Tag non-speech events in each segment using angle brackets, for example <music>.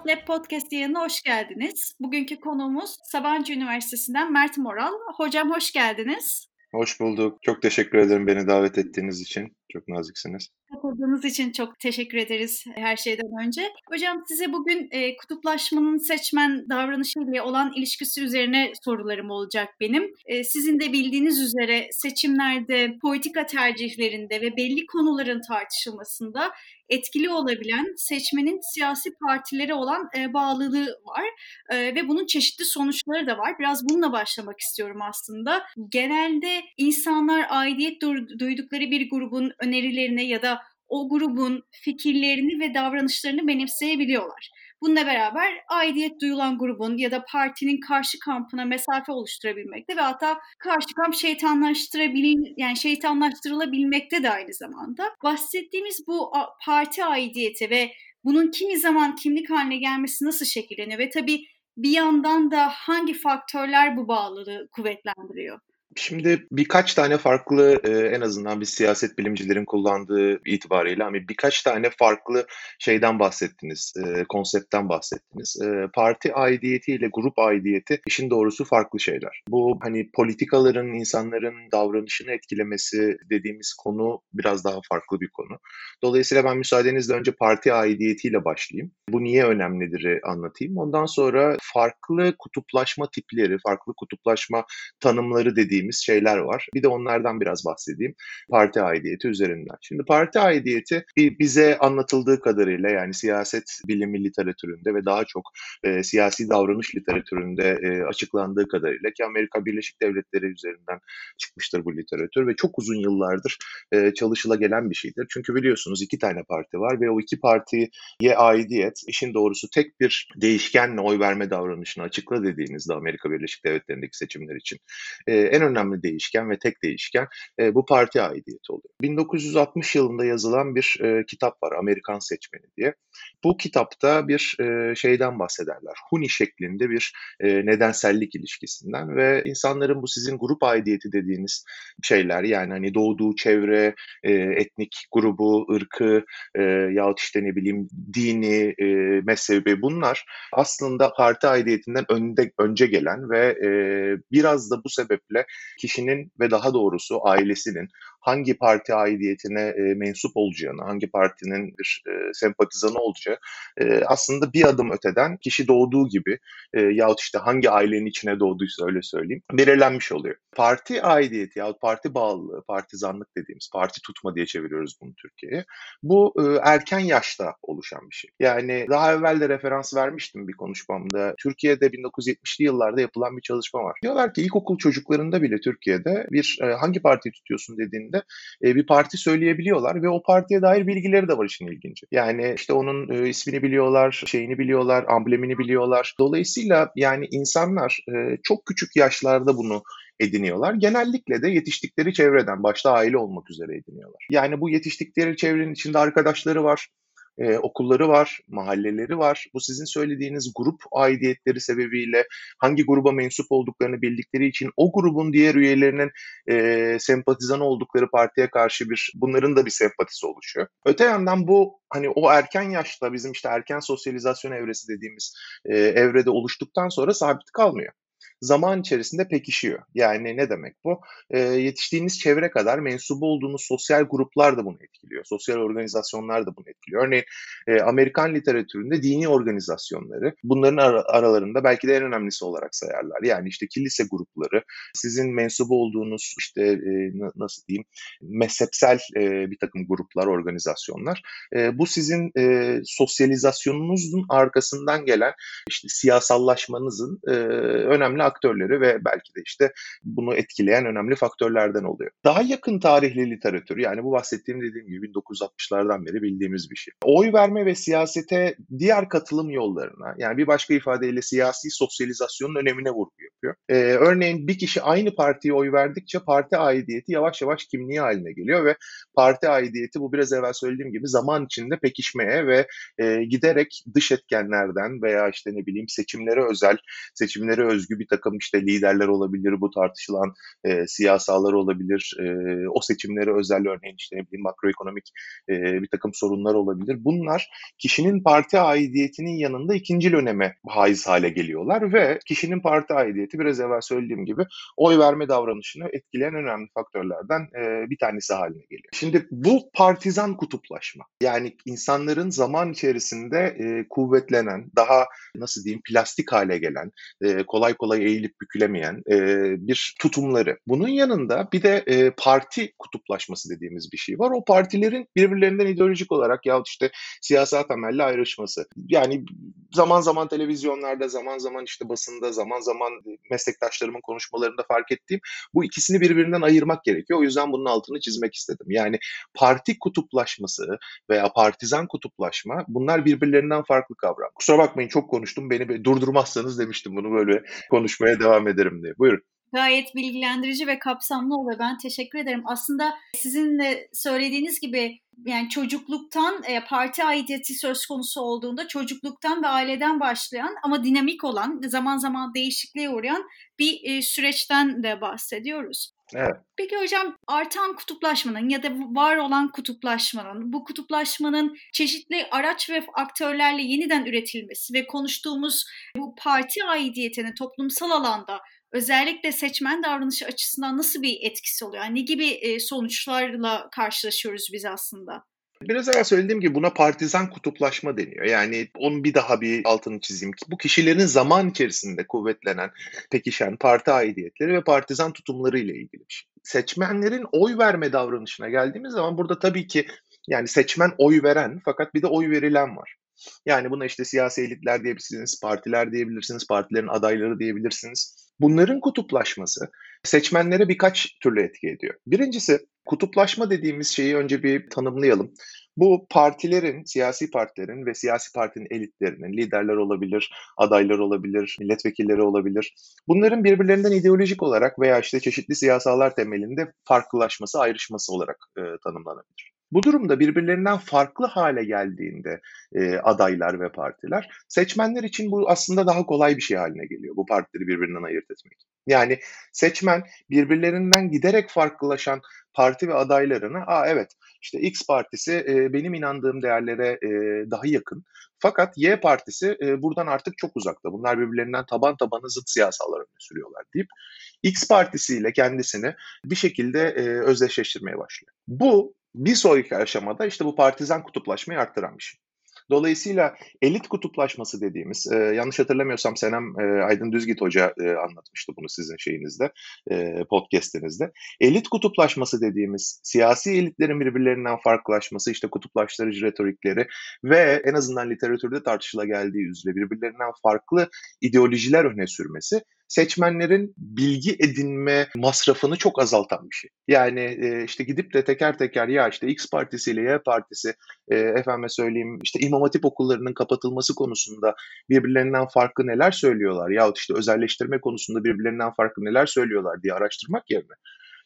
of Lab Podcast yayınına hoş geldiniz. Bugünkü konuğumuz Sabancı Üniversitesi'nden Mert Moral. Hocam hoş geldiniz. Hoş bulduk. Çok teşekkür ederim beni davet ettiğiniz için. Çok naziksiniz. Katıldığınız için çok teşekkür ederiz her şeyden önce. Hocam size bugün e, kutuplaşmanın seçmen davranışıyla olan ilişkisi üzerine sorularım olacak benim. E, sizin de bildiğiniz üzere seçimlerde, politika tercihlerinde ve belli konuların tartışılmasında etkili olabilen seçmenin siyasi partilere olan e, bağlılığı var e, ve bunun çeşitli sonuçları da var. Biraz bununla başlamak istiyorum aslında. Genelde insanlar aidiyet duydukları bir grubun önerilerine ya da o grubun fikirlerini ve davranışlarını benimseyebiliyorlar. Bununla beraber aidiyet duyulan grubun ya da partinin karşı kampına mesafe oluşturabilmekte ve hatta karşı kamp şeytanlaştırabil yani şeytanlaştırılabilmekte de aynı zamanda. Bahsettiğimiz bu parti aidiyeti ve bunun kimi zaman kimlik haline gelmesi nasıl şekilleniyor ve tabii bir yandan da hangi faktörler bu bağlılığı kuvvetlendiriyor? Şimdi birkaç tane farklı e, en azından biz siyaset bilimcilerin kullandığı itibariyle ama birkaç tane farklı şeyden bahsettiniz, e, konseptten bahsettiniz. E, parti aidiyeti ile grup aidiyeti işin doğrusu farklı şeyler. Bu hani politikaların insanların davranışını etkilemesi dediğimiz konu biraz daha farklı bir konu. Dolayısıyla ben müsaadenizle önce parti aidiyetiyle başlayayım. Bu niye önemlidir anlatayım. Ondan sonra farklı kutuplaşma tipleri, farklı kutuplaşma tanımları dediğim dediğimiz şeyler var. Bir de onlardan biraz bahsedeyim. Parti aidiyeti üzerinden. Şimdi parti aidiyeti bize anlatıldığı kadarıyla yani siyaset bilimi literatüründe ve daha çok e, siyasi davranış literatüründe e, açıklandığı kadarıyla ki Amerika Birleşik Devletleri üzerinden çıkmıştır bu literatür ve çok uzun yıllardır e, çalışıla gelen bir şeydir. Çünkü biliyorsunuz iki tane parti var ve o iki partiye aidiyet işin doğrusu tek bir değişkenle oy verme davranışını açıkla dediğinizde Amerika Birleşik Devletleri'ndeki seçimler için e, en önemli değişken ve tek değişken e, bu parti aidiyeti oluyor. 1960 yılında yazılan bir e, kitap var Amerikan Seçmeni diye. Bu kitapta bir e, şeyden bahsederler. Huni şeklinde bir e, nedensellik ilişkisinden ve insanların bu sizin grup aidiyeti dediğiniz şeyler yani hani doğduğu çevre, e, etnik grubu, ırkı e, yahut işte ne bileyim dini, e, mezhebi bunlar aslında parti aidiyetinden önde, önce gelen ve e, biraz da bu sebeple kişinin ve daha doğrusu ailesinin hangi parti aidiyetine e, mensup olacağını, hangi partinin bir e, sempatizanı olacağı e, aslında bir adım öteden kişi doğduğu gibi e, yahut işte hangi ailenin içine doğduysa öyle söyleyeyim belirlenmiş oluyor. Parti aidiyeti yahut parti bağlılığı, partizanlık dediğimiz parti tutma diye çeviriyoruz bunu Türkiye'ye. Bu e, erken yaşta oluşan bir şey. Yani daha evvel de referans vermiştim bir konuşmamda. Türkiye'de 1970'li yıllarda yapılan bir çalışma var. Diyorlar ki ilkokul çocuklarında bile Türkiye'de bir e, hangi partiyi tutuyorsun dediğinde e, bir parti söyleyebiliyorlar ve o partiye dair bilgileri de var işin ilginci. Yani işte onun e, ismini biliyorlar, şeyini biliyorlar, amblemini biliyorlar. Dolayısıyla yani insanlar e, çok küçük yaşlarda bunu ediniyorlar. Genellikle de yetiştikleri çevreden, başta aile olmak üzere ediniyorlar. Yani bu yetiştikleri çevrenin içinde arkadaşları var, e, okulları var, mahalleleri var. Bu sizin söylediğiniz grup aidiyetleri sebebiyle hangi gruba mensup olduklarını bildikleri için o grubun diğer üyelerinin e, sempatizan oldukları partiye karşı bir bunların da bir sempatisi oluşuyor. Öte yandan bu hani o erken yaşta bizim işte erken sosyalizasyon evresi dediğimiz e, evrede oluştuktan sonra sabit kalmıyor zaman içerisinde pekişiyor. Yani ne demek bu? E, yetiştiğiniz çevre kadar mensubu olduğunuz sosyal gruplar da bunu etkiliyor. Sosyal organizasyonlar da bunu etkiliyor. Örneğin e, Amerikan literatüründe dini organizasyonları bunların ar- aralarında belki de en önemlisi olarak sayarlar. Yani işte kilise grupları, sizin mensubu olduğunuz işte e, nasıl diyeyim mezhepsel e, bir takım gruplar, organizasyonlar. E, bu sizin e, sosyalizasyonunuzun arkasından gelen işte siyasallaşmanızın e, önemli aktörleri ve belki de işte bunu etkileyen önemli faktörlerden oluyor. Daha yakın tarihli literatür yani bu bahsettiğim dediğim gibi 1960'lardan beri bildiğimiz bir şey. Oy verme ve siyasete diğer katılım yollarına yani bir başka ifadeyle siyasi sosyalizasyonun önemine vurgu yapıyor. Ee, örneğin bir kişi aynı partiye oy verdikçe parti aidiyeti yavaş yavaş kimliği haline geliyor ve parti aidiyeti bu biraz evvel söylediğim gibi zaman içinde pekişmeye ve e, giderek dış etkenlerden veya işte ne bileyim seçimlere özel, seçimlere özgü bir takım işte liderler olabilir, bu tartışılan e, siyasalar olabilir, e, o seçimlere özel örneğin işte ne bileyim makroekonomik e, bir takım sorunlar olabilir. Bunlar kişinin parti aidiyetinin yanında ikinci öneme haiz hale geliyorlar ve kişinin parti aidiyeti biraz evvel söylediğim gibi oy verme davranışını etkileyen önemli faktörlerden e, bir tanesi haline geliyor. Şimdi bu partizan kutuplaşma yani insanların zaman içerisinde e, kuvvetlenen, daha nasıl diyeyim plastik hale gelen, e, kolay kolay eğilip bükülemeyen e, bir tutumları. Bunun yanında bir de e, parti kutuplaşması dediğimiz bir şey var. O partilerin birbirlerinden ideolojik olarak ya işte siyasal temelli ayrışması. Yani zaman zaman televizyonlarda, zaman zaman işte basında, zaman zaman meslektaşlarımın konuşmalarında fark ettiğim bu ikisini birbirinden ayırmak gerekiyor. O yüzden bunun altını çizmek istedim. Yani parti kutuplaşması veya partizan kutuplaşma bunlar birbirlerinden farklı kavram. Kusura bakmayın çok konuştum. Beni durdurmazsanız demiştim bunu böyle konuşmaya devam ederim diye. Buyurun gayet bilgilendirici ve kapsamlı oluyor. Ben teşekkür ederim. Aslında sizin de söylediğiniz gibi yani çocukluktan e, parti aidiyeti söz konusu olduğunda çocukluktan ve aileden başlayan ama dinamik olan zaman zaman değişikliğe uğrayan bir e, süreçten de bahsediyoruz. Evet. Peki hocam artan kutuplaşmanın ya da var olan kutuplaşmanın, bu kutuplaşmanın çeşitli araç ve aktörlerle yeniden üretilmesi ve konuştuğumuz bu parti aidiyetini toplumsal alanda özellikle seçmen davranışı açısından nasıl bir etkisi oluyor? Yani ne gibi sonuçlarla karşılaşıyoruz biz aslında? Biraz evvel söylediğim gibi buna partizan kutuplaşma deniyor. Yani onu bir daha bir altını çizeyim bu kişilerin zaman içerisinde kuvvetlenen, pekişen parti aidiyetleri ve partizan tutumları ile ilgili bir şey. Seçmenlerin oy verme davranışına geldiğimiz zaman burada tabii ki yani seçmen oy veren fakat bir de oy verilen var. Yani buna işte siyasi elitler diyebilirsiniz, partiler diyebilirsiniz, partilerin adayları diyebilirsiniz. Bunların kutuplaşması seçmenlere birkaç türlü etki ediyor. Birincisi kutuplaşma dediğimiz şeyi önce bir tanımlayalım. Bu partilerin, siyasi partilerin ve siyasi partinin elitlerinin, liderler olabilir, adaylar olabilir, milletvekilleri olabilir. Bunların birbirlerinden ideolojik olarak veya işte çeşitli siyasalar temelinde farklılaşması, ayrışması olarak e, tanımlanabilir. Bu durumda birbirlerinden farklı hale geldiğinde e, adaylar ve partiler seçmenler için bu aslında daha kolay bir şey haline geliyor bu partileri birbirinden ayırt etmek. Yani seçmen birbirlerinden giderek farklılaşan parti ve adaylarını aa evet işte X partisi e, benim inandığım değerlere e, daha yakın. Fakat Y partisi e, buradan artık çok uzakta. Bunlar birbirlerinden taban tabana zıt siyasallar öne sürüyorlar deyip X partisiyle kendisini bir şekilde e, özdeşleştirmeye başlıyor. Bu bir sonraki aşamada işte bu partizan kutuplaşmayı arttıran bir şey. Dolayısıyla elit kutuplaşması dediğimiz, e, yanlış hatırlamıyorsam Senem e, Aydın Düzgit Hoca e, anlatmıştı bunu sizin şeyinizde, e, podcastinizde. Elit kutuplaşması dediğimiz siyasi elitlerin birbirlerinden farklılaşması, işte kutuplaştırıcı retorikleri ve en azından literatürde tartışıla geldiği üzere birbirlerinden farklı ideolojiler öne sürmesi seçmenlerin bilgi edinme masrafını çok azaltan bir şey. Yani e, işte gidip de teker teker ya işte X partisi ile Y partisi e, efendime söyleyeyim işte İmam Hatip okullarının kapatılması konusunda birbirlerinden farklı neler söylüyorlar yahut işte özelleştirme konusunda birbirlerinden farklı neler söylüyorlar diye araştırmak yerine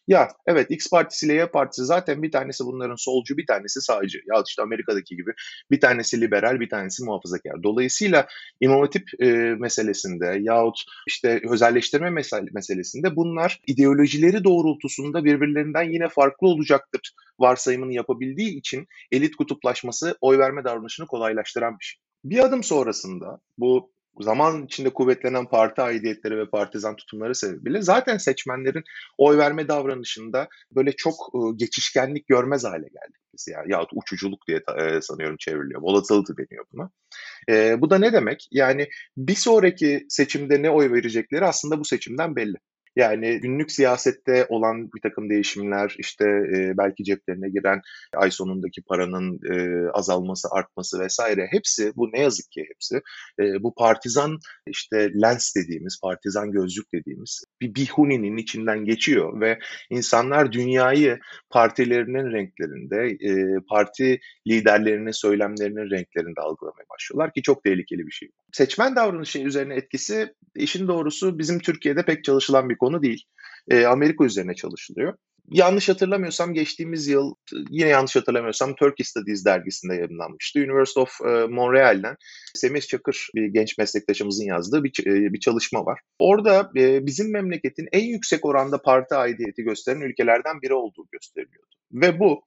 ya evet X partisi ile Y partisi zaten bir tanesi bunların solcu bir tanesi sağcı. Ya işte Amerika'daki gibi bir tanesi liberal bir tanesi muhafazakar. Dolayısıyla İmam Hatip e, meselesinde yahut işte özelleştirme mesele, meselesinde bunlar ideolojileri doğrultusunda birbirlerinden yine farklı olacaktır varsayımını yapabildiği için elit kutuplaşması oy verme davranışını kolaylaştıran bir şey. Bir adım sonrasında bu zaman içinde kuvvetlenen parti aidiyetleri ve partizan tutumları sebebiyle zaten seçmenlerin oy verme davranışında böyle çok e, geçişkenlik görmez hale geldik biz ya. Yahut uçuculuk diye e, sanıyorum çevriliyor. Volatility deniyor buna. E, bu da ne demek? Yani bir sonraki seçimde ne oy verecekleri aslında bu seçimden belli. Yani günlük siyasette olan bir takım değişimler, işte e, belki ceplerine giren ay sonundaki paranın e, azalması, artması vesaire hepsi bu ne yazık ki hepsi e, bu partizan işte lens dediğimiz, partizan gözlük dediğimiz bir bihuninin içinden geçiyor ve insanlar dünyayı partilerinin renklerinde, e, parti liderlerinin söylemlerinin renklerinde algılamaya başlıyorlar ki çok tehlikeli bir şey. Seçmen davranışı üzerine etkisi işin doğrusu bizim Türkiye'de pek çalışılan bir konu değil. E, Amerika üzerine çalışılıyor yanlış hatırlamıyorsam geçtiğimiz yıl yine yanlış hatırlamıyorsam Turkey Studies dergisinde yayınlanmıştı. University of e, Montreal'den Semih Çakır bir genç meslektaşımızın yazdığı bir, e, bir çalışma var. Orada e, bizim memleketin en yüksek oranda parti aidiyeti gösteren ülkelerden biri olduğu gösteriliyordu. Ve bu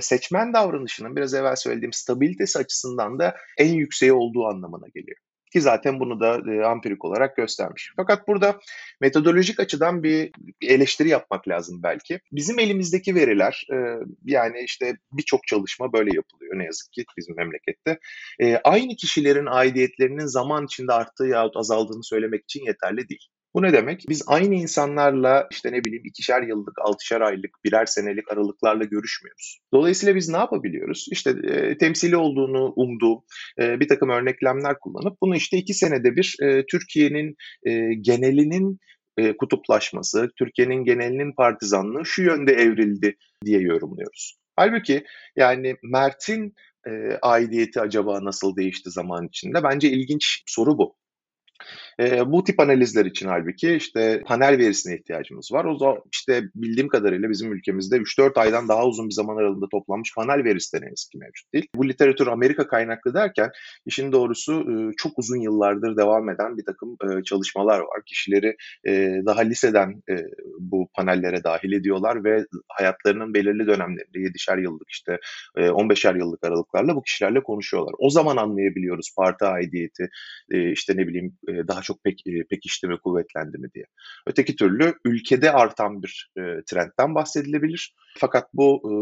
seçmen davranışının biraz evvel söylediğim stabilitesi açısından da en yükseği olduğu anlamına geliyor. Ki zaten bunu da e, ampirik olarak göstermiş. Fakat burada metodolojik açıdan bir eleştiri yapmak lazım belki. Bizim elimizdeki veriler e, yani işte birçok çalışma böyle yapılıyor ne yazık ki bizim memlekette. E, aynı kişilerin aidiyetlerinin zaman içinde arttığı yahut azaldığını söylemek için yeterli değil. Bu ne demek? Biz aynı insanlarla işte ne bileyim ikişer yıllık, altışar aylık, birer senelik aralıklarla görüşmüyoruz. Dolayısıyla biz ne yapabiliyoruz? İşte e, temsili olduğunu umduğum e, bir takım örneklemler kullanıp bunu işte iki senede bir e, Türkiye'nin e, genelinin e, kutuplaşması, Türkiye'nin genelinin partizanlığı şu yönde evrildi diye yorumluyoruz. Halbuki yani Mert'in e, aidiyeti acaba nasıl değişti zaman içinde? Bence ilginç soru bu. E, bu tip analizler için halbuki işte panel verisine ihtiyacımız var. O zaman işte bildiğim kadarıyla bizim ülkemizde 3-4 aydan daha uzun bir zaman aralığında toplanmış panel verisi de ne yazık ki mevcut değil. Bu literatür Amerika kaynaklı derken işin doğrusu e, çok uzun yıllardır devam eden bir takım e, çalışmalar var. Kişileri e, daha liseden e, bu panellere dahil ediyorlar ve hayatlarının belirli dönemlerinde 7'şer yıllık işte e, 15'er yıllık aralıklarla bu kişilerle konuşuyorlar. O zaman anlayabiliyoruz parti aidiyeti e, işte ne bileyim e, daha çok pek, e, pekişti ve kuvvetlendi mi diye. Öteki türlü ülkede artan bir e, trendten bahsedilebilir. Fakat bu e,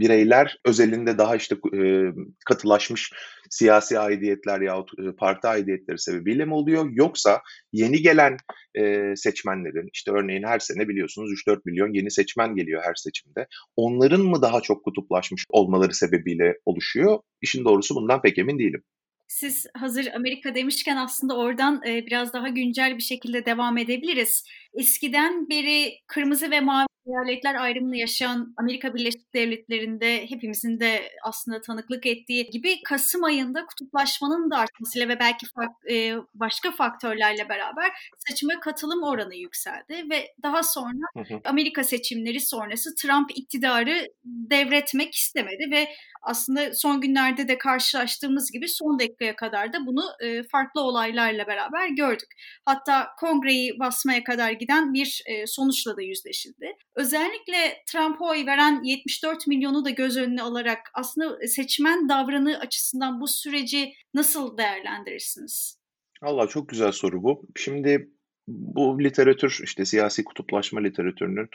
bireyler özelinde daha işte e, katılaşmış siyasi aidiyetler yahut e, parti aidiyetleri sebebiyle mi oluyor? Yoksa yeni gelen e, seçmenlerin işte örneğin her sene biliyorsunuz 3-4 milyon yeni seçmen geliyor her seçimde. Onların mı daha çok kutuplaşmış olmaları sebebiyle oluşuyor? İşin doğrusu bundan pek emin değilim. Siz hazır Amerika demişken aslında oradan e, biraz daha güncel bir şekilde devam edebiliriz. Eskiden beri kırmızı ve mavi eyaletler ayrımını yaşayan Amerika Birleşik Devletleri'nde hepimizin de aslında tanıklık ettiği gibi Kasım ayında kutuplaşmanın da artmasıyla ve belki e, başka faktörlerle beraber seçime katılım oranı yükseldi ve daha sonra Amerika seçimleri sonrası Trump iktidarı devretmek istemedi ve aslında son günlerde de karşılaştığımız gibi son dakikaya kadar da bunu e, farklı olaylarla beraber gördük. Hatta kongreyi basmaya kadar giden bir e, sonuçla da yüzleşildi. Özellikle Trump'a oy veren 74 milyonu da göz önüne alarak aslında seçmen davranı açısından bu süreci nasıl değerlendirirsiniz? Allah çok güzel soru bu. Şimdi bu literatür işte siyasi kutuplaşma literatürünün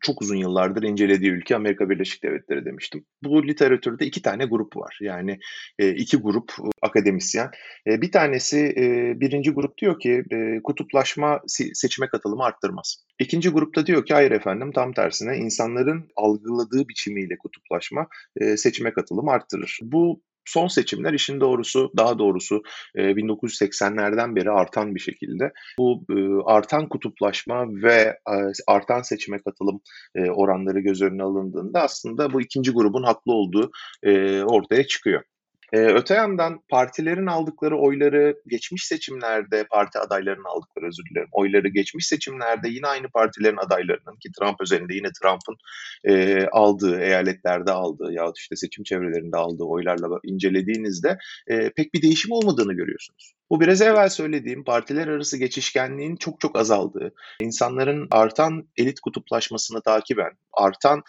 çok uzun yıllardır incelediği ülke Amerika Birleşik Devletleri demiştim. Bu literatürde iki tane grup var. Yani e, iki grup e, akademisyen. E, bir tanesi birinci grup diyor ki kutuplaşma seçime katılımı arttırmaz. İkinci grupta diyor ki hayır efendim tam tersine insanların algıladığı biçimiyle kutuplaşma seçime katılımı arttırır. Bu son seçimler işin doğrusu daha doğrusu 1980'lerden beri artan bir şekilde bu artan kutuplaşma ve artan seçime katılım oranları göz önüne alındığında aslında bu ikinci grubun haklı olduğu ortaya çıkıyor. Ee, öte yandan partilerin aldıkları oyları geçmiş seçimlerde parti adaylarının aldıkları özür dilerim oyları geçmiş seçimlerde yine aynı partilerin adaylarının ki Trump özelinde yine Trump'ın e, aldığı eyaletlerde aldığı ya işte seçim çevrelerinde aldığı oylarla incelediğinizde e, pek bir değişim olmadığını görüyorsunuz. Bu biraz evvel söylediğim partiler arası geçişkenliğin çok çok azaldığı, insanların artan elit kutuplaşmasını takiben, artan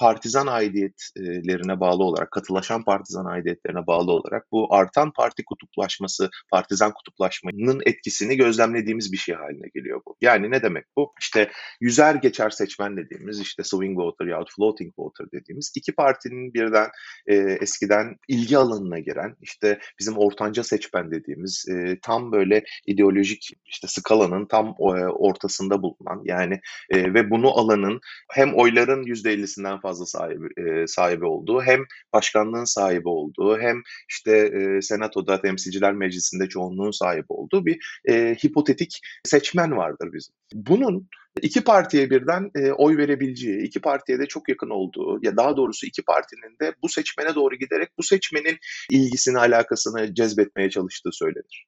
partizan aidiyetlerine bağlı olarak, katılaşan partizan aidiyetlerine bağlı olarak bu artan parti kutuplaşması, partizan kutuplaşmanın etkisini gözlemlediğimiz bir şey haline geliyor bu. Yani ne demek bu? İşte yüzer geçer seçmen dediğimiz, işte swing voter yahut floating voter dediğimiz iki partinin birden e, eskiden ilgi alanına giren, işte bizim ortanca seçmen dediğimiz e, tam böyle ideolojik işte skalanın tam e, ortasında bulunan yani e, ve bunu alanın hem oyların %50'sinden fazla fazla sahibi, e, sahibi olduğu, hem başkanlığın sahibi olduğu, hem işte e, senatoda temsilciler meclisinde çoğunluğun sahibi olduğu bir e, hipotetik seçmen vardır bizim. Bunun iki partiye birden e, oy verebileceği, iki partiye de çok yakın olduğu ya daha doğrusu iki partinin de bu seçmene doğru giderek bu seçmenin ilgisini, alakasını cezbetmeye çalıştığı söylenir.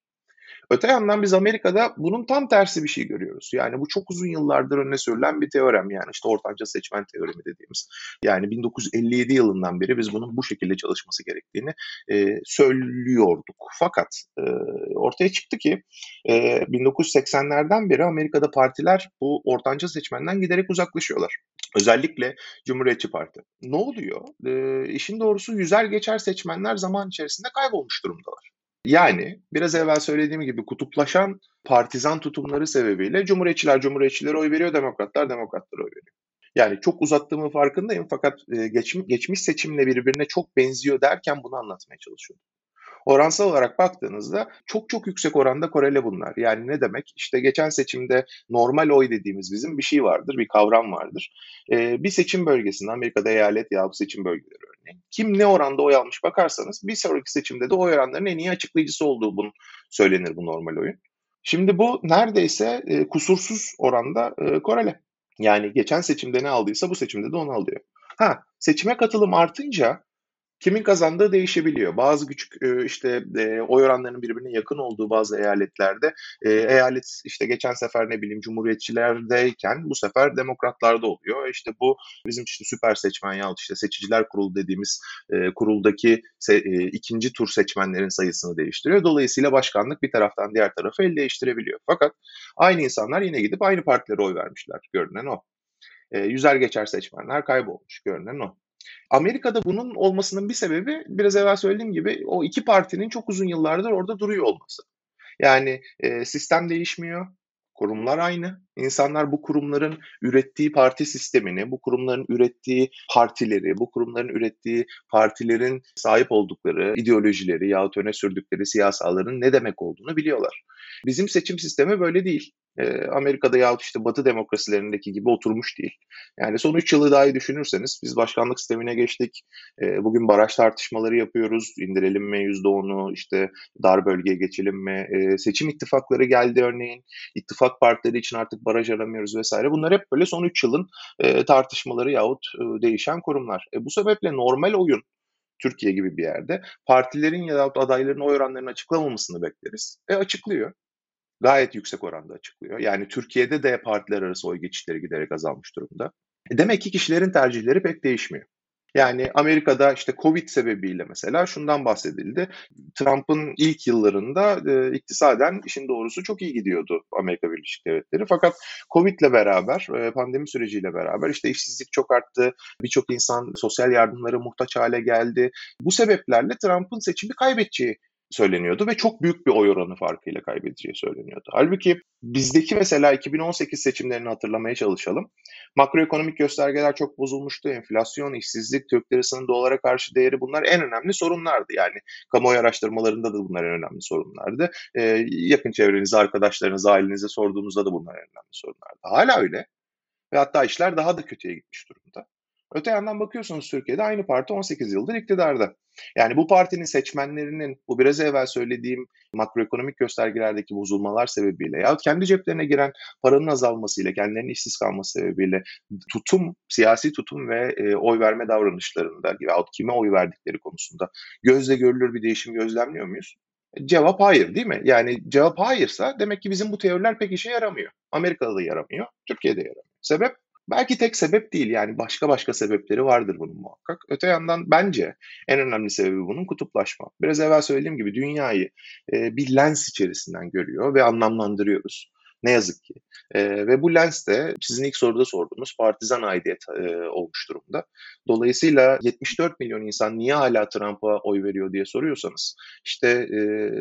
Öte yandan biz Amerika'da bunun tam tersi bir şey görüyoruz. Yani bu çok uzun yıllardır öne sürülen bir teorem yani işte ortanca seçmen teoremi dediğimiz. Yani 1957 yılından beri biz bunun bu şekilde çalışması gerektiğini e, söylüyorduk. Fakat e, ortaya çıktı ki e, 1980'lerden beri Amerika'da partiler bu ortanca seçmenden giderek uzaklaşıyorlar. Özellikle Cumhuriyetçi Parti. Ne oluyor? E, işin doğrusu yüzer geçer seçmenler zaman içerisinde kaybolmuş durumdalar. Yani biraz evvel söylediğim gibi kutuplaşan partizan tutumları sebebiyle Cumhuriyetçiler Cumhuriyetçilere oy veriyor, Demokratlar Demokratlara oy veriyor. Yani çok uzattığımın farkındayım fakat geçmiş, geçmiş seçimle birbirine çok benziyor derken bunu anlatmaya çalışıyorum. Oransal olarak baktığınızda çok çok yüksek oranda korele bunlar. Yani ne demek? İşte geçen seçimde normal oy dediğimiz bizim bir şey vardır, bir kavram vardır. Ee, bir seçim bölgesinde, Amerika'da eyalet ya seçim bölgeleri örneğin. Kim ne oranda oy almış bakarsanız bir sonraki seçimde de oy oranlarının en iyi açıklayıcısı olduğu bunun söylenir bu normal oyun. Şimdi bu neredeyse e, kusursuz oranda e, korele. Yani geçen seçimde ne aldıysa bu seçimde de onu alıyor. Ha seçime katılım artınca kimin kazandığı değişebiliyor. Bazı küçük e, işte e, oy oranlarının birbirine yakın olduğu bazı eyaletlerde e, eyalet işte geçen sefer ne bileyim cumhuriyetçilerdeyken bu sefer demokratlarda oluyor. İşte bu bizim işte süper seçmen yahut işte seçiciler kurulu dediğimiz kuruldaki ikinci tur seçmenlerin sayısını değiştiriyor. Dolayısıyla başkanlık bir taraftan diğer tarafı el değiştirebiliyor. Fakat aynı insanlar yine gidip aynı partilere oy vermişler. Görünen o. yüzer geçer seçmenler kaybolmuş. Görünen o. Amerika'da bunun olmasının bir sebebi biraz evvel söylediğim gibi o iki partinin çok uzun yıllardır orada duruyor olması. Yani e, sistem değişmiyor, kurumlar aynı. İnsanlar bu kurumların ürettiği parti sistemini, bu kurumların ürettiği partileri, bu kurumların ürettiği partilerin sahip oldukları ideolojileri yahut öne sürdükleri siyasaların ne demek olduğunu biliyorlar. Bizim seçim sistemi böyle değil e, Amerika'da yahut işte Batı demokrasilerindeki gibi oturmuş değil. Yani son 3 yılı daha iyi düşünürseniz biz başkanlık sistemine geçtik. E, bugün baraj tartışmaları yapıyoruz. İndirelim mi %10'u işte dar bölgeye geçelim mi? E, seçim ittifakları geldi örneğin. İttifak partileri için artık baraj aramıyoruz vesaire. Bunlar hep böyle son 3 yılın e, tartışmaları yahut e, değişen kurumlar. E, bu sebeple normal oyun Türkiye gibi bir yerde partilerin ya da adayların oy oranlarını açıklamamasını bekleriz. E açıklıyor gayet yüksek oranda açıklıyor. Yani Türkiye'de de partiler arası oy geçişleri giderek azalmış durumda. E demek ki kişilerin tercihleri pek değişmiyor. Yani Amerika'da işte Covid sebebiyle mesela şundan bahsedildi. Trump'ın ilk yıllarında e, iktisaden işin doğrusu çok iyi gidiyordu Amerika Birleşik Devletleri. Fakat Covid'le beraber, e, pandemi süreciyle beraber işte işsizlik çok arttı. Birçok insan sosyal yardımlara muhtaç hale geldi. Bu sebeplerle Trump'ın seçimi kaybedeceği söyleniyordu ve çok büyük bir oy oranı farkıyla kaybedeceği söyleniyordu. Halbuki bizdeki mesela 2018 seçimlerini hatırlamaya çalışalım. Makroekonomik göstergeler çok bozulmuştu. Enflasyon, işsizlik, Türk lirasının dolara karşı değeri bunlar en önemli sorunlardı. Yani kamuoyu araştırmalarında da bunlar en önemli sorunlardı. Ee, yakın çevrenize, arkadaşlarınıza, ailenize sorduğunuzda da bunlar en önemli sorunlardı. Hala öyle. Ve hatta işler daha da kötüye gitmiş durumda. Öte yandan bakıyorsunuz Türkiye'de aynı parti 18 yıldır iktidarda. Yani bu partinin seçmenlerinin bu biraz evvel söylediğim makroekonomik göstergelerdeki bozulmalar sebebiyle ya kendi ceplerine giren paranın azalmasıyla, kendilerinin işsiz kalması sebebiyle tutum, siyasi tutum ve e, oy verme davranışlarında ya kime oy verdikleri konusunda gözle görülür bir değişim gözlemliyor muyuz? Cevap hayır değil mi? Yani cevap hayırsa demek ki bizim bu teoriler pek işe yaramıyor. Amerika'da da yaramıyor, Türkiye'de yaramıyor. Sebep? Belki tek sebep değil yani başka başka sebepleri vardır bunun muhakkak. Öte yandan bence en önemli sebebi bunun kutuplaşma. Biraz evvel söylediğim gibi dünyayı bir lens içerisinden görüyor ve anlamlandırıyoruz. Ne yazık ki. E, ve bu lens de sizin ilk soruda sorduğunuz partizan aidiyet e, olmuş durumda. Dolayısıyla 74 milyon insan niye hala Trump'a oy veriyor diye soruyorsanız işte e,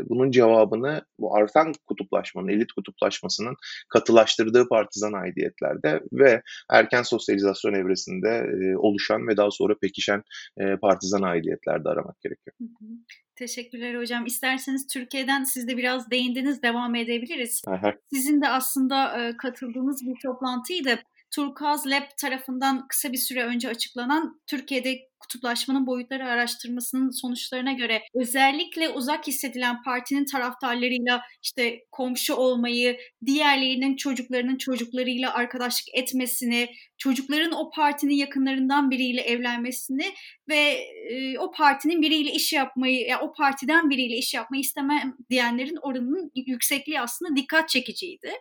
bunun cevabını bu artan kutuplaşmanın, elit kutuplaşmasının katılaştırdığı partizan aidiyetlerde ve erken sosyalizasyon evresinde e, oluşan ve daha sonra pekişen e, partizan aidiyetlerde aramak gerekiyor. Teşekkürler hocam. İsterseniz Türkiye'den siz de biraz değindiniz, devam edebiliriz. Aha. Sizin de aslında e, katıldığınız bir toplantıydı. Turkuaz Lab tarafından kısa bir süre önce açıklanan Türkiye'de kutuplaşmanın boyutları araştırmasının sonuçlarına göre özellikle uzak hissedilen partinin taraftarlarıyla işte komşu olmayı, diğerlerinin çocuklarının çocuklarıyla arkadaşlık etmesini, çocukların o partinin yakınlarından biriyle evlenmesini ve e, o partinin biriyle iş yapmayı, ya o partiden biriyle iş yapmayı istemem diyenlerin oranının yüksekliği aslında dikkat çekiciydi.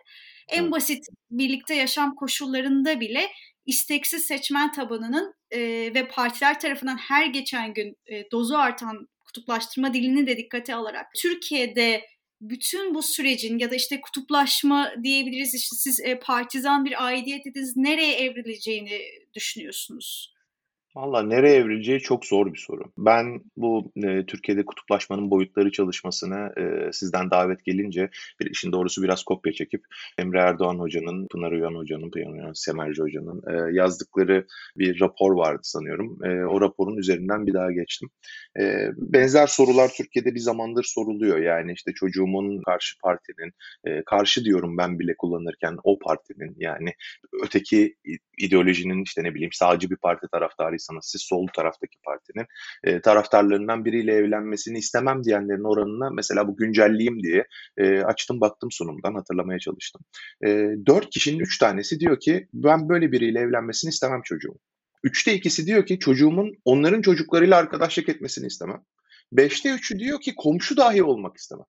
En basit birlikte yaşam koşullarında bile isteksiz seçmen tabanının e, ve partiler tarafından her geçen gün e, dozu artan kutuplaştırma dilini de dikkate alarak Türkiye'de bütün bu sürecin ya da işte kutuplaşma diyebiliriz işte siz e, partizan bir aidiyet dediniz nereye evrileceğini düşünüyorsunuz? Valla nereye evrileceği çok zor bir soru. Ben bu e, Türkiye'de kutuplaşmanın boyutları çalışmasını e, sizden davet gelince bir işin doğrusu biraz kopya çekip Emre Erdoğan Hoca'nın, Pınar Uyan Hoca'nın, Pınar Semerci Hoca'nın e, yazdıkları bir rapor vardı sanıyorum. E, o raporun üzerinden bir daha geçtim. E, benzer sorular Türkiye'de bir zamandır soruluyor. Yani işte çocuğumun karşı partinin, e, karşı diyorum ben bile kullanırken o partinin yani öteki ideolojinin işte ne bileyim sağcı bir parti taraftarıysanız siz sol taraftaki partinin e, taraftarlarından biriyle evlenmesini istemem diyenlerin oranına mesela bu güncelleyeyim diye e, açtım baktım sunumdan hatırlamaya çalıştım. E, 4 kişinin 3 tanesi diyor ki ben böyle biriyle evlenmesini istemem çocuğum. Üçte ikisi diyor ki çocuğumun onların çocuklarıyla arkadaşlık etmesini istemem. Beşte üçü diyor ki komşu dahi olmak istemem.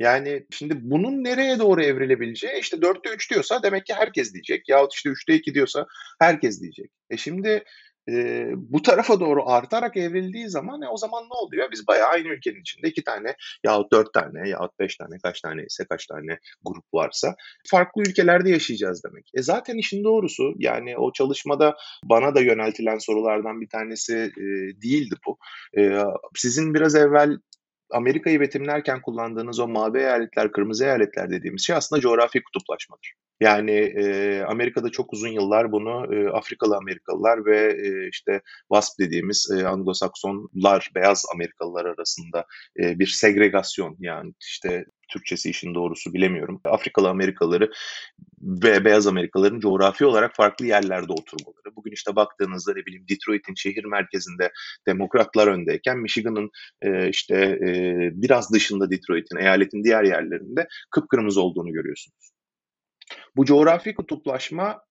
Yani şimdi bunun nereye doğru evrilebileceği işte 4'te 3 diyorsa demek ki herkes diyecek. Yahut işte 3'te 2 diyorsa herkes diyecek. E şimdi e, bu tarafa doğru artarak evrildiği zaman e, o zaman ne oluyor? Biz bayağı aynı ülkenin içinde iki tane yahut dört tane yahut beş tane kaç tane ise kaç tane grup varsa farklı ülkelerde yaşayacağız demek. E zaten işin doğrusu yani o çalışmada bana da yöneltilen sorulardan bir tanesi e, değildi bu. E, sizin biraz evvel Amerika'yı betimlerken kullandığınız o mavi eyaletler, kırmızı eyaletler dediğimiz şey aslında coğrafi kutuplaşmadır. Yani e, Amerika'da çok uzun yıllar bunu e, Afrikalı Amerikalılar ve e, işte WASP dediğimiz e, Anglo-Saksonlar, beyaz Amerikalılar arasında e, bir segregasyon yani işte Türkçesi işin doğrusu bilemiyorum. Afrikalı Amerikalıları ve beyaz Amerikalıların coğrafi olarak farklı yerlerde oturmaları. Bugün işte baktığınızda ne bileyim Detroit'in şehir merkezinde demokratlar öndeyken Michigan'ın e, işte e, biraz dışında Detroit'in, eyaletin diğer yerlerinde kıpkırmızı olduğunu görüyorsunuz. Bu coğrafi kutuplaşma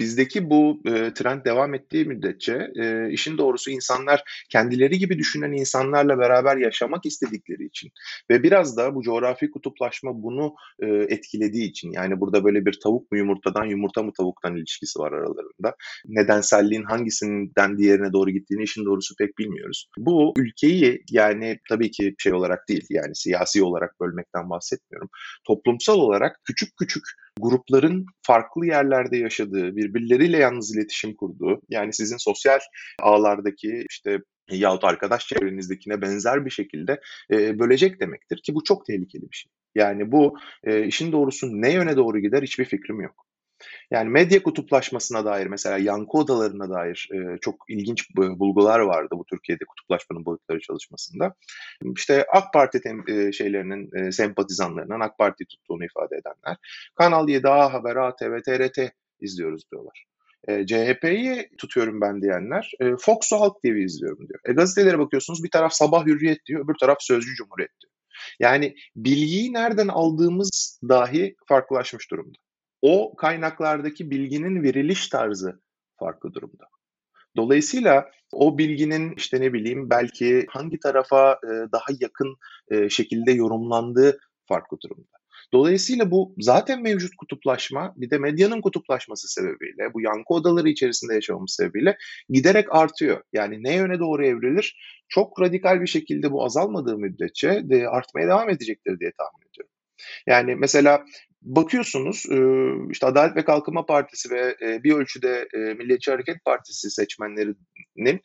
bizdeki bu e, trend devam ettiği müddetçe e, işin doğrusu insanlar kendileri gibi düşünen insanlarla beraber yaşamak istedikleri için ve biraz da bu coğrafi kutuplaşma bunu e, etkilediği için yani burada böyle bir tavuk mu yumurtadan yumurta mı tavuktan ilişkisi var aralarında. Nedenselliğin hangisinden diğerine doğru gittiğini işin doğrusu pek bilmiyoruz. Bu ülkeyi yani tabii ki şey olarak değil yani siyasi olarak bölmekten bahsetmiyorum. Toplumsal olarak küçük küçük grupların farklı yerlerde yaşadığı, birbirleriyle yalnız iletişim kurduğu, yani sizin sosyal ağlardaki işte yahut arkadaş çevrenizdekine benzer bir şekilde e, bölecek demektir ki bu çok tehlikeli bir şey. Yani bu e, işin doğrusu ne yöne doğru gider hiçbir fikrim yok. Yani medya kutuplaşmasına dair mesela yankı odalarına dair e, çok ilginç bulgular vardı bu Türkiye'de kutuplaşmanın boyutları çalışmasında. İşte AK Parti tem- e, şeylerinin e, sempatizanlarından AK Parti tuttuğunu ifade edenler Kanal 7, A Haber, ATV, TRT izliyoruz diyorlar. E, CHP'yi tutuyorum ben diyenler e, Fox Halk TV izliyorum diyor. E, gazetelere bakıyorsunuz bir taraf Sabah Hürriyet diyor, öbür taraf Sözcü Cumhuriyet diyor. Yani bilgiyi nereden aldığımız dahi farklılaşmış durumda o kaynaklardaki bilginin veriliş tarzı farklı durumda. Dolayısıyla o bilginin işte ne bileyim belki hangi tarafa e, daha yakın e, şekilde yorumlandığı farklı durumda. Dolayısıyla bu zaten mevcut kutuplaşma bir de medyanın kutuplaşması sebebiyle bu yankı odaları içerisinde yaşamamız sebebiyle giderek artıyor. Yani ne yöne doğru evrilir? Çok radikal bir şekilde bu azalmadığı müddetçe de artmaya devam edecektir diye tahmin ediyorum. Yani mesela bakıyorsunuz işte Adalet ve Kalkınma Partisi ve bir ölçüde Milliyetçi Hareket Partisi seçmenlerinin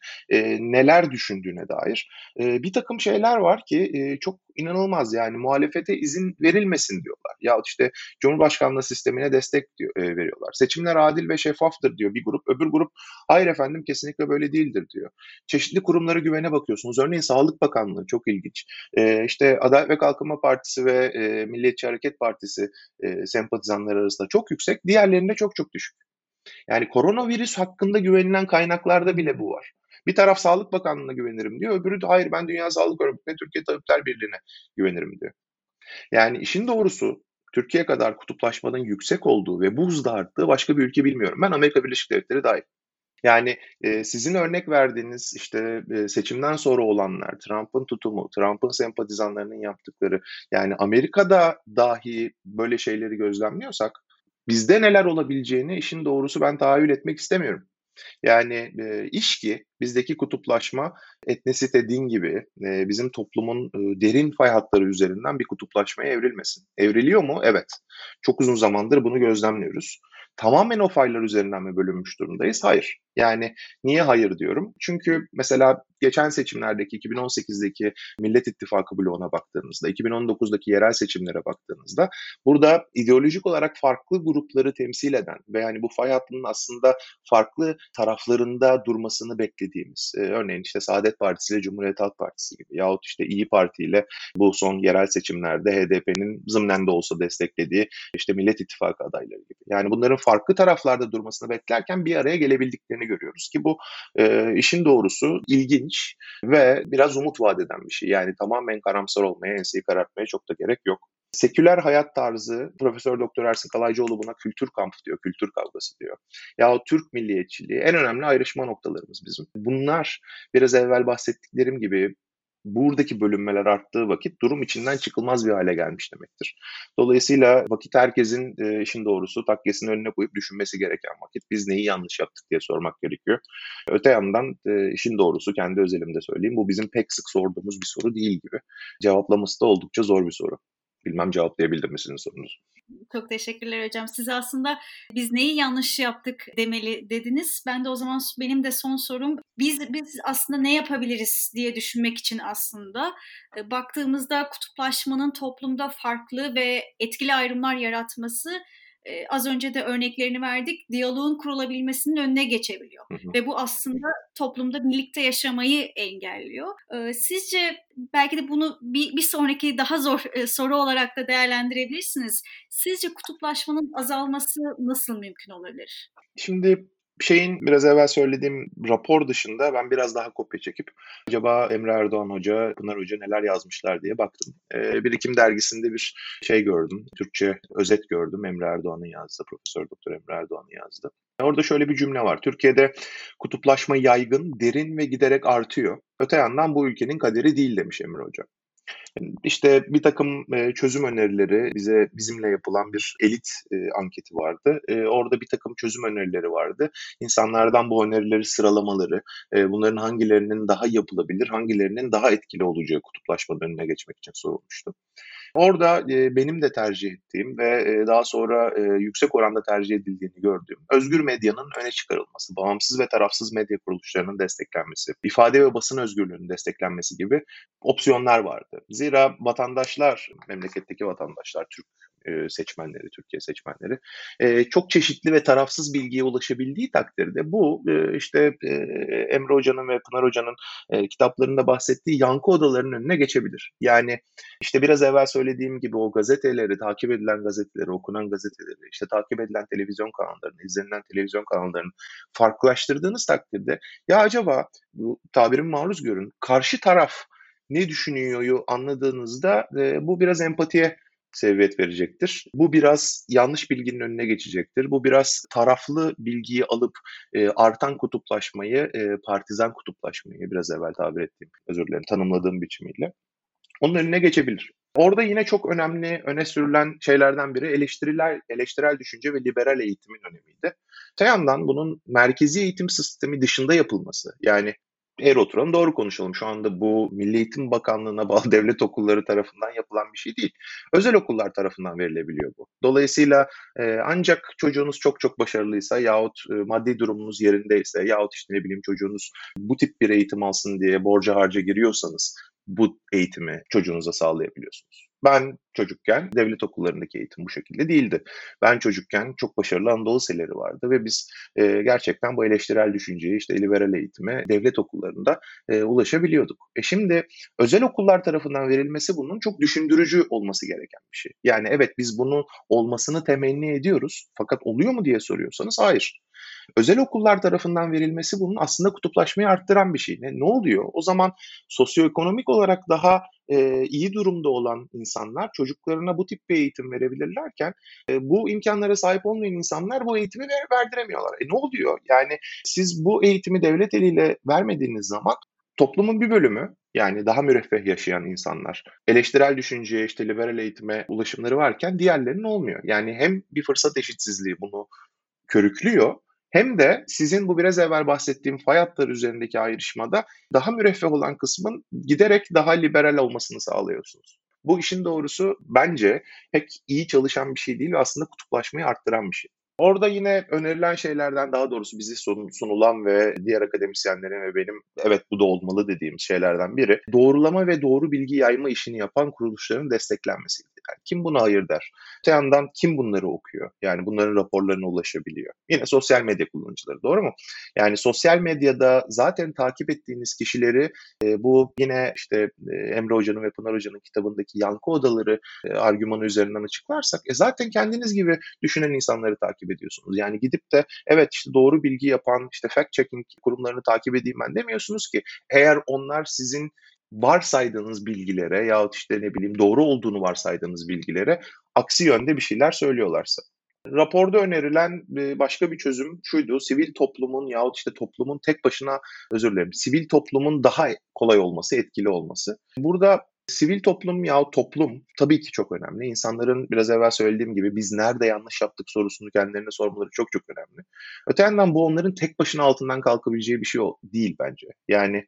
neler düşündüğüne dair bir takım şeyler var ki çok inanılmaz yani muhalefete izin verilmesin diyorlar. Ya işte Cumhurbaşkanlığı sistemine destek diyor, veriyorlar. Seçimler adil ve şeffaftır diyor bir grup. Öbür grup hayır efendim kesinlikle böyle değildir diyor. Çeşitli kurumlara güvene bakıyorsunuz. Örneğin Sağlık Bakanlığı çok ilginç. İşte Adalet ve Kalkınma Partisi ve Milliyetçi Hareket Partisi e, sempatizanları arasında çok yüksek, diğerlerinde çok çok düşük. Yani koronavirüs hakkında güvenilen kaynaklarda bile bu var. Bir taraf Sağlık Bakanlığı'na güvenirim diyor, öbürü de hayır ben Dünya Sağlık Örgütü'ne, Türkiye Tabipler Birliği'ne güvenirim diyor. Yani işin doğrusu Türkiye kadar kutuplaşmanın yüksek olduğu ve bu hızda arttığı başka bir ülke bilmiyorum. Ben Amerika Birleşik Devletleri dahil. Yani e, sizin örnek verdiğiniz işte e, seçimden sonra olanlar, Trump'ın tutumu, Trump'ın sempatizanlarının yaptıkları, yani Amerika'da dahi böyle şeyleri gözlemliyorsak bizde neler olabileceğini işin doğrusu ben tahayyül etmek istemiyorum. Yani e, iş ki bizdeki kutuplaşma etnisite, din gibi e, bizim toplumun e, derin fay hatları üzerinden bir kutuplaşmaya evrilmesin. Evriliyor mu? Evet. Çok uzun zamandır bunu gözlemliyoruz. Tamamen o faylar üzerinden mi bölünmüş durumdayız? Hayır. Yani niye hayır diyorum? Çünkü mesela geçen seçimlerdeki 2018'deki Millet İttifakı bloğuna baktığınızda, 2019'daki yerel seçimlere baktığınızda burada ideolojik olarak farklı grupları temsil eden ve yani bu fay hattının aslında farklı taraflarında durmasını beklediğimiz, e, örneğin işte Saadet Partisi ile Cumhuriyet Halk Partisi gibi yahut işte İyi Parti ile bu son yerel seçimlerde HDP'nin zımnen de olsa desteklediği işte Millet İttifakı adayları gibi. Yani bunların farklı taraflarda durmasını beklerken bir araya gelebildiklerini görüyoruz ki bu e, işin doğrusu ilginç ve biraz umut vaat eden bir şey. Yani tamamen karamsar olmaya, enseyi karartmaya çok da gerek yok. Seküler hayat tarzı, Profesör Doktor Ersin Kalaycıoğlu buna kültür kampı diyor, kültür kavgası diyor. Ya Türk milliyetçiliği en önemli ayrışma noktalarımız bizim. Bunlar biraz evvel bahsettiklerim gibi buradaki bölünmeler arttığı vakit durum içinden çıkılmaz bir hale gelmiş demektir. Dolayısıyla vakit herkesin e, işin doğrusu takkesini önüne koyup düşünmesi gereken vakit. Biz neyi yanlış yaptık diye sormak gerekiyor. Öte yandan e, işin doğrusu kendi özelimde söyleyeyim. Bu bizim pek sık sorduğumuz bir soru değil gibi. Cevaplaması da oldukça zor bir soru. Bilmem cevaplayabildim mi sizin sorunuzu? Çok teşekkürler hocam. Siz aslında biz neyi yanlış yaptık demeli dediniz. Ben de o zaman benim de son sorum biz biz aslında ne yapabiliriz diye düşünmek için aslında e, baktığımızda kutuplaşmanın toplumda farklı ve etkili ayrımlar yaratması e, az önce de örneklerini verdik. Diyaloğun kurulabilmesinin önüne geçebiliyor. Hı hı. Ve bu aslında toplumda birlikte yaşamayı engelliyor. E, sizce belki de bunu bir, bir sonraki daha zor e, soru olarak da değerlendirebilirsiniz. Sizce kutuplaşmanın azalması nasıl mümkün olabilir? Şimdi şeyin biraz evvel söylediğim rapor dışında ben biraz daha kopya çekip acaba Emre Erdoğan Hoca, Pınar Hoca neler yazmışlar diye baktım. Ee, Birikim dergisinde bir şey gördüm. Türkçe özet gördüm. Emre Erdoğan'ın yazdı. Profesör Doktor Emre Erdoğan'ın yazdı. Orada şöyle bir cümle var. Türkiye'de kutuplaşma yaygın, derin ve giderek artıyor. Öte yandan bu ülkenin kaderi değil demiş Emre Hoca. İşte bir takım e, çözüm önerileri bize bizimle yapılan bir elit e, anketi vardı. E, orada bir takım çözüm önerileri vardı. İnsanlardan bu önerileri sıralamaları, bunların hangilerinin daha yapılabilir, hangilerinin daha etkili olacağı kutuplaşmanın önüne geçmek için sorulmuştu. Orada e, benim de tercih ettiğim ve e, daha sonra e, yüksek oranda tercih edildiğini gördüğüm özgür medyanın öne çıkarılması, bağımsız ve tarafsız medya kuruluşlarının desteklenmesi, ifade ve basın özgürlüğünün desteklenmesi gibi opsiyonlar vardı. Zira vatandaşlar, memleketteki vatandaşlar, Türk e, seçmenleri, Türkiye seçmenleri e, çok çeşitli ve tarafsız bilgiye ulaşabildiği takdirde bu e, işte Emre Hoca'nın ve Pınar Hoca'nın kitaplarında bahsettiği yankı odalarının önüne geçebilir. Yani işte biraz evvel söylediğim gibi o gazeteleri, takip edilen gazeteleri, okunan gazeteleri, işte takip edilen televizyon kanallarını, izlenilen televizyon kanallarını farklılaştırdığınız takdirde ya acaba bu tabirin maruz görün karşı taraf ne düşünüyor anladığınızda e, bu biraz empatiye seviyet verecektir. Bu biraz yanlış bilginin önüne geçecektir. Bu biraz taraflı bilgiyi alıp e, artan kutuplaşmayı, e, partizan kutuplaşmayı biraz evvel tabir ettiğim, özür dilerim, tanımladığım biçimiyle onun önüne geçebilir. Orada yine çok önemli öne sürülen şeylerden biri eleştiriler, eleştirel düşünce ve liberal eğitimin önemiydi. Öte yandan bunun merkezi eğitim sistemi dışında yapılması yani eğer oturalım doğru konuşalım. Şu anda bu Milli Eğitim Bakanlığı'na bağlı <laughs> devlet okulları tarafından yapılan bir şey değil. Özel okullar tarafından verilebiliyor bu. Dolayısıyla e, ancak çocuğunuz çok çok başarılıysa yahut e, maddi durumunuz yerindeyse yahut işte ne bileyim çocuğunuz bu tip bir eğitim alsın diye borca harca giriyorsanız bu eğitimi çocuğunuza sağlayabiliyorsunuz. Ben çocukken devlet okullarındaki eğitim bu şekilde değildi. Ben çocukken çok başarılı Anadolu liseleri vardı ve biz e, gerçekten bu eleştirel düşünceyi işte liberal eğitime devlet okullarında e, ulaşabiliyorduk. E şimdi özel okullar tarafından verilmesi bunun çok düşündürücü olması gereken bir şey. Yani evet biz bunu olmasını temenni ediyoruz fakat oluyor mu diye soruyorsanız hayır. Özel okullar tarafından verilmesi bunun aslında kutuplaşmayı arttıran bir şey. Ne, ne oluyor? O zaman sosyoekonomik olarak daha e, iyi durumda olan insanlar çocuklarına bu tip bir eğitim verebilirlerken e, bu imkanlara sahip olmayan insanlar bu eğitimi ver, verdiremiyorlar. E ne oluyor? Yani siz bu eğitimi devlet eliyle vermediğiniz zaman toplumun bir bölümü yani daha müreffeh yaşayan insanlar eleştirel düşünceye işte liberal eğitime ulaşımları varken diğerlerinin olmuyor. Yani hem bir fırsat eşitsizliği bunu körüklüyor hem de sizin bu biraz evvel bahsettiğim fay hatları üzerindeki ayrışmada daha müreffeh olan kısmın giderek daha liberal olmasını sağlıyorsunuz. Bu işin doğrusu bence pek iyi çalışan bir şey değil ve aslında kutuplaşmayı arttıran bir şey. Orada yine önerilen şeylerden daha doğrusu bize sunulan ve diğer akademisyenlerin ve benim evet bu da olmalı dediğim şeylerden biri doğrulama ve doğru bilgi yayma işini yapan kuruluşların desteklenmesiydi. Yani kim buna hayır der? Öte yandan kim bunları okuyor? Yani bunların raporlarına ulaşabiliyor. Yine sosyal medya kullanıcıları doğru mu? Yani sosyal medyada zaten takip ettiğiniz kişileri e, bu yine işte e, Emre Hoca'nın ve Pınar Hoca'nın kitabındaki yankı odaları e, argümanı üzerinden açıklarsak e, zaten kendiniz gibi düşünen insanları takip ediyorsunuz. Yani gidip de evet işte doğru bilgi yapan işte fact checking kurumlarını takip edeyim ben demiyorsunuz ki. Eğer onlar sizin varsaydığınız bilgilere yahut işte ne bileyim doğru olduğunu varsaydığınız bilgilere aksi yönde bir şeyler söylüyorlarsa. Raporda önerilen başka bir çözüm şuydu. Sivil toplumun yahut işte toplumun tek başına özür dilerim. Sivil toplumun daha kolay olması, etkili olması. Burada Sivil toplum ya toplum tabii ki çok önemli. İnsanların biraz evvel söylediğim gibi biz nerede yanlış yaptık sorusunu kendilerine sormaları çok çok önemli. Öte yandan bu onların tek başına altından kalkabileceği bir şey değil bence. Yani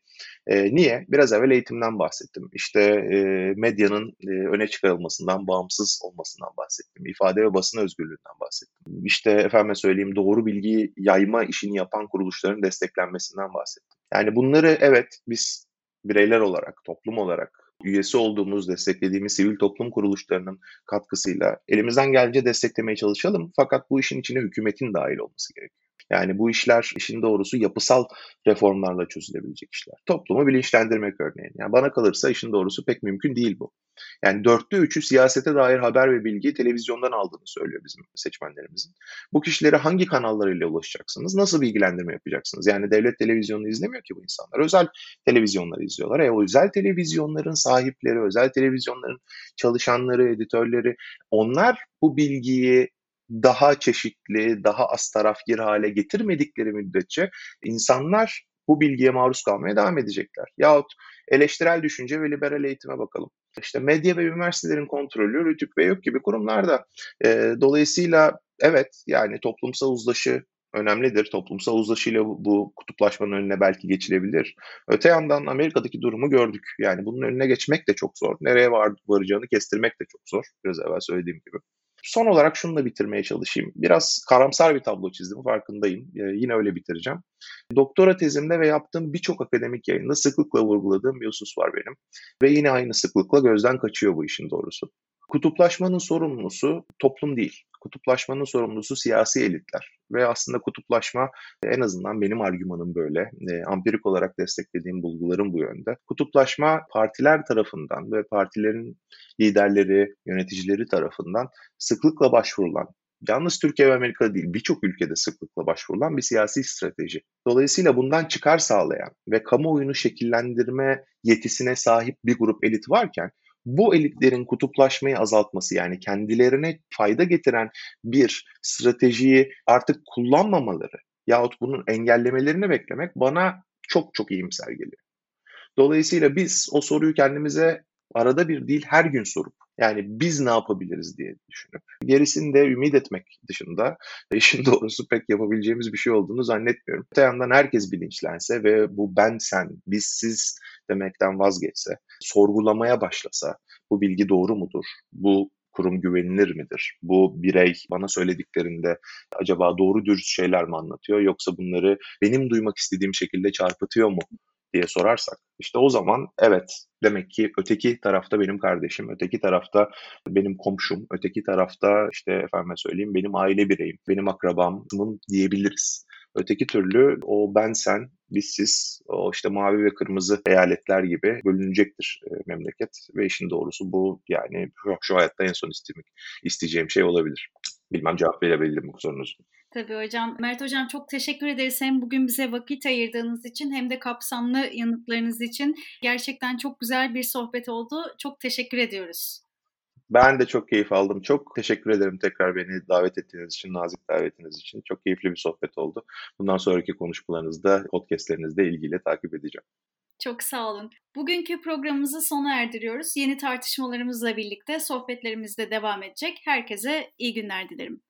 e, niye? Biraz evvel eğitimden bahsettim. İşte e, medyanın e, öne çıkarılmasından, bağımsız olmasından bahsettim. İfade ve basın özgürlüğünden bahsettim. İşte efendim söyleyeyim doğru bilgi yayma işini yapan kuruluşların desteklenmesinden bahsettim. Yani bunları evet biz bireyler olarak, toplum olarak üyesi olduğumuz, desteklediğimiz sivil toplum kuruluşlarının katkısıyla elimizden gelince desteklemeye çalışalım. Fakat bu işin içine hükümetin dahil olması gerekiyor. Yani bu işler işin doğrusu yapısal reformlarla çözülebilecek işler. Toplumu bilinçlendirmek örneğin. Yani bana kalırsa işin doğrusu pek mümkün değil bu. Yani dörtte üçü siyasete dair haber ve bilgiyi televizyondan aldığını söylüyor bizim seçmenlerimizin. Bu kişilere hangi kanallarıyla ulaşacaksınız? Nasıl bilgilendirme yapacaksınız? Yani devlet televizyonunu izlemiyor ki bu insanlar. Özel televizyonları izliyorlar. E o özel televizyonların sahipleri, özel televizyonların çalışanları, editörleri onlar bu bilgiyi daha çeşitli, daha az tarafgir hale getirmedikleri müddetçe insanlar bu bilgiye maruz kalmaya devam edecekler. Yahut eleştirel düşünce ve liberal eğitime bakalım. İşte medya ve üniversitelerin kontrolü Rütük ve yok gibi kurumlarda. E, dolayısıyla evet yani toplumsal uzlaşı önemlidir. Toplumsal uzlaşıyla bu, bu kutuplaşmanın önüne belki geçilebilir. Öte yandan Amerika'daki durumu gördük. Yani bunun önüne geçmek de çok zor. Nereye var, varacağını kestirmek de çok zor. Biraz evvel söylediğim gibi. Son olarak şunu da bitirmeye çalışayım. Biraz karamsar bir tablo çizdim farkındayım. Ee, yine öyle bitireceğim. Doktora tezimde ve yaptığım birçok akademik yayında sıklıkla vurguladığım bir husus var benim. Ve yine aynı sıklıkla gözden kaçıyor bu işin doğrusu. Kutuplaşmanın sorumlusu toplum değil. Kutuplaşmanın sorumlusu siyasi elitler. Ve aslında kutuplaşma en azından benim argümanım böyle. E, ampirik olarak desteklediğim bulgularım bu yönde. Kutuplaşma partiler tarafından ve partilerin liderleri, yöneticileri tarafından sıklıkla başvurulan yalnız Türkiye ve Amerika değil birçok ülkede sıklıkla başvurulan bir siyasi strateji. Dolayısıyla bundan çıkar sağlayan ve kamuoyunu şekillendirme yetisine sahip bir grup elit varken bu elitlerin kutuplaşmayı azaltması yani kendilerine fayda getiren bir stratejiyi artık kullanmamaları yahut bunun engellemelerini beklemek bana çok çok iyimser geliyor. Dolayısıyla biz o soruyu kendimize arada bir değil her gün sorup yani biz ne yapabiliriz diye düşünüp gerisini de ümit etmek dışında <laughs> işin doğrusu pek yapabileceğimiz bir şey olduğunu zannetmiyorum. Öte yandan herkes bilinçlense ve bu ben sen, biz siz demekten vazgeçse, sorgulamaya başlasa bu bilgi doğru mudur? Bu kurum güvenilir midir? Bu birey bana söylediklerinde acaba doğru dürüst şeyler mi anlatıyor yoksa bunları benim duymak istediğim şekilde çarpıtıyor mu diye sorarsak işte o zaman evet demek ki öteki tarafta benim kardeşim, öteki tarafta benim komşum, öteki tarafta işte efendime söyleyeyim benim aile bireyim, benim akrabamın diyebiliriz. Öteki türlü o ben sen, biz siz, o işte mavi ve kırmızı eyaletler gibi bölünecektir e, memleket ve işin doğrusu bu yani şu, hayatta en son isteyeceğim, isteyeceğim şey olabilir. Bilmem cevap verebildim bu sorunuzu. Tabii hocam. Mert hocam çok teşekkür ederiz hem bugün bize vakit ayırdığınız için hem de kapsamlı yanıtlarınız için. Gerçekten çok güzel bir sohbet oldu. Çok teşekkür ediyoruz. Ben de çok keyif aldım. Çok teşekkür ederim tekrar beni davet ettiğiniz için, nazik davetiniz için. Çok keyifli bir sohbet oldu. Bundan sonraki konuşmalarınızda, podcastlerinizde ilgiyle takip edeceğim. Çok sağ olun. Bugünkü programımızı sona erdiriyoruz. Yeni tartışmalarımızla birlikte sohbetlerimiz de devam edecek. Herkese iyi günler dilerim.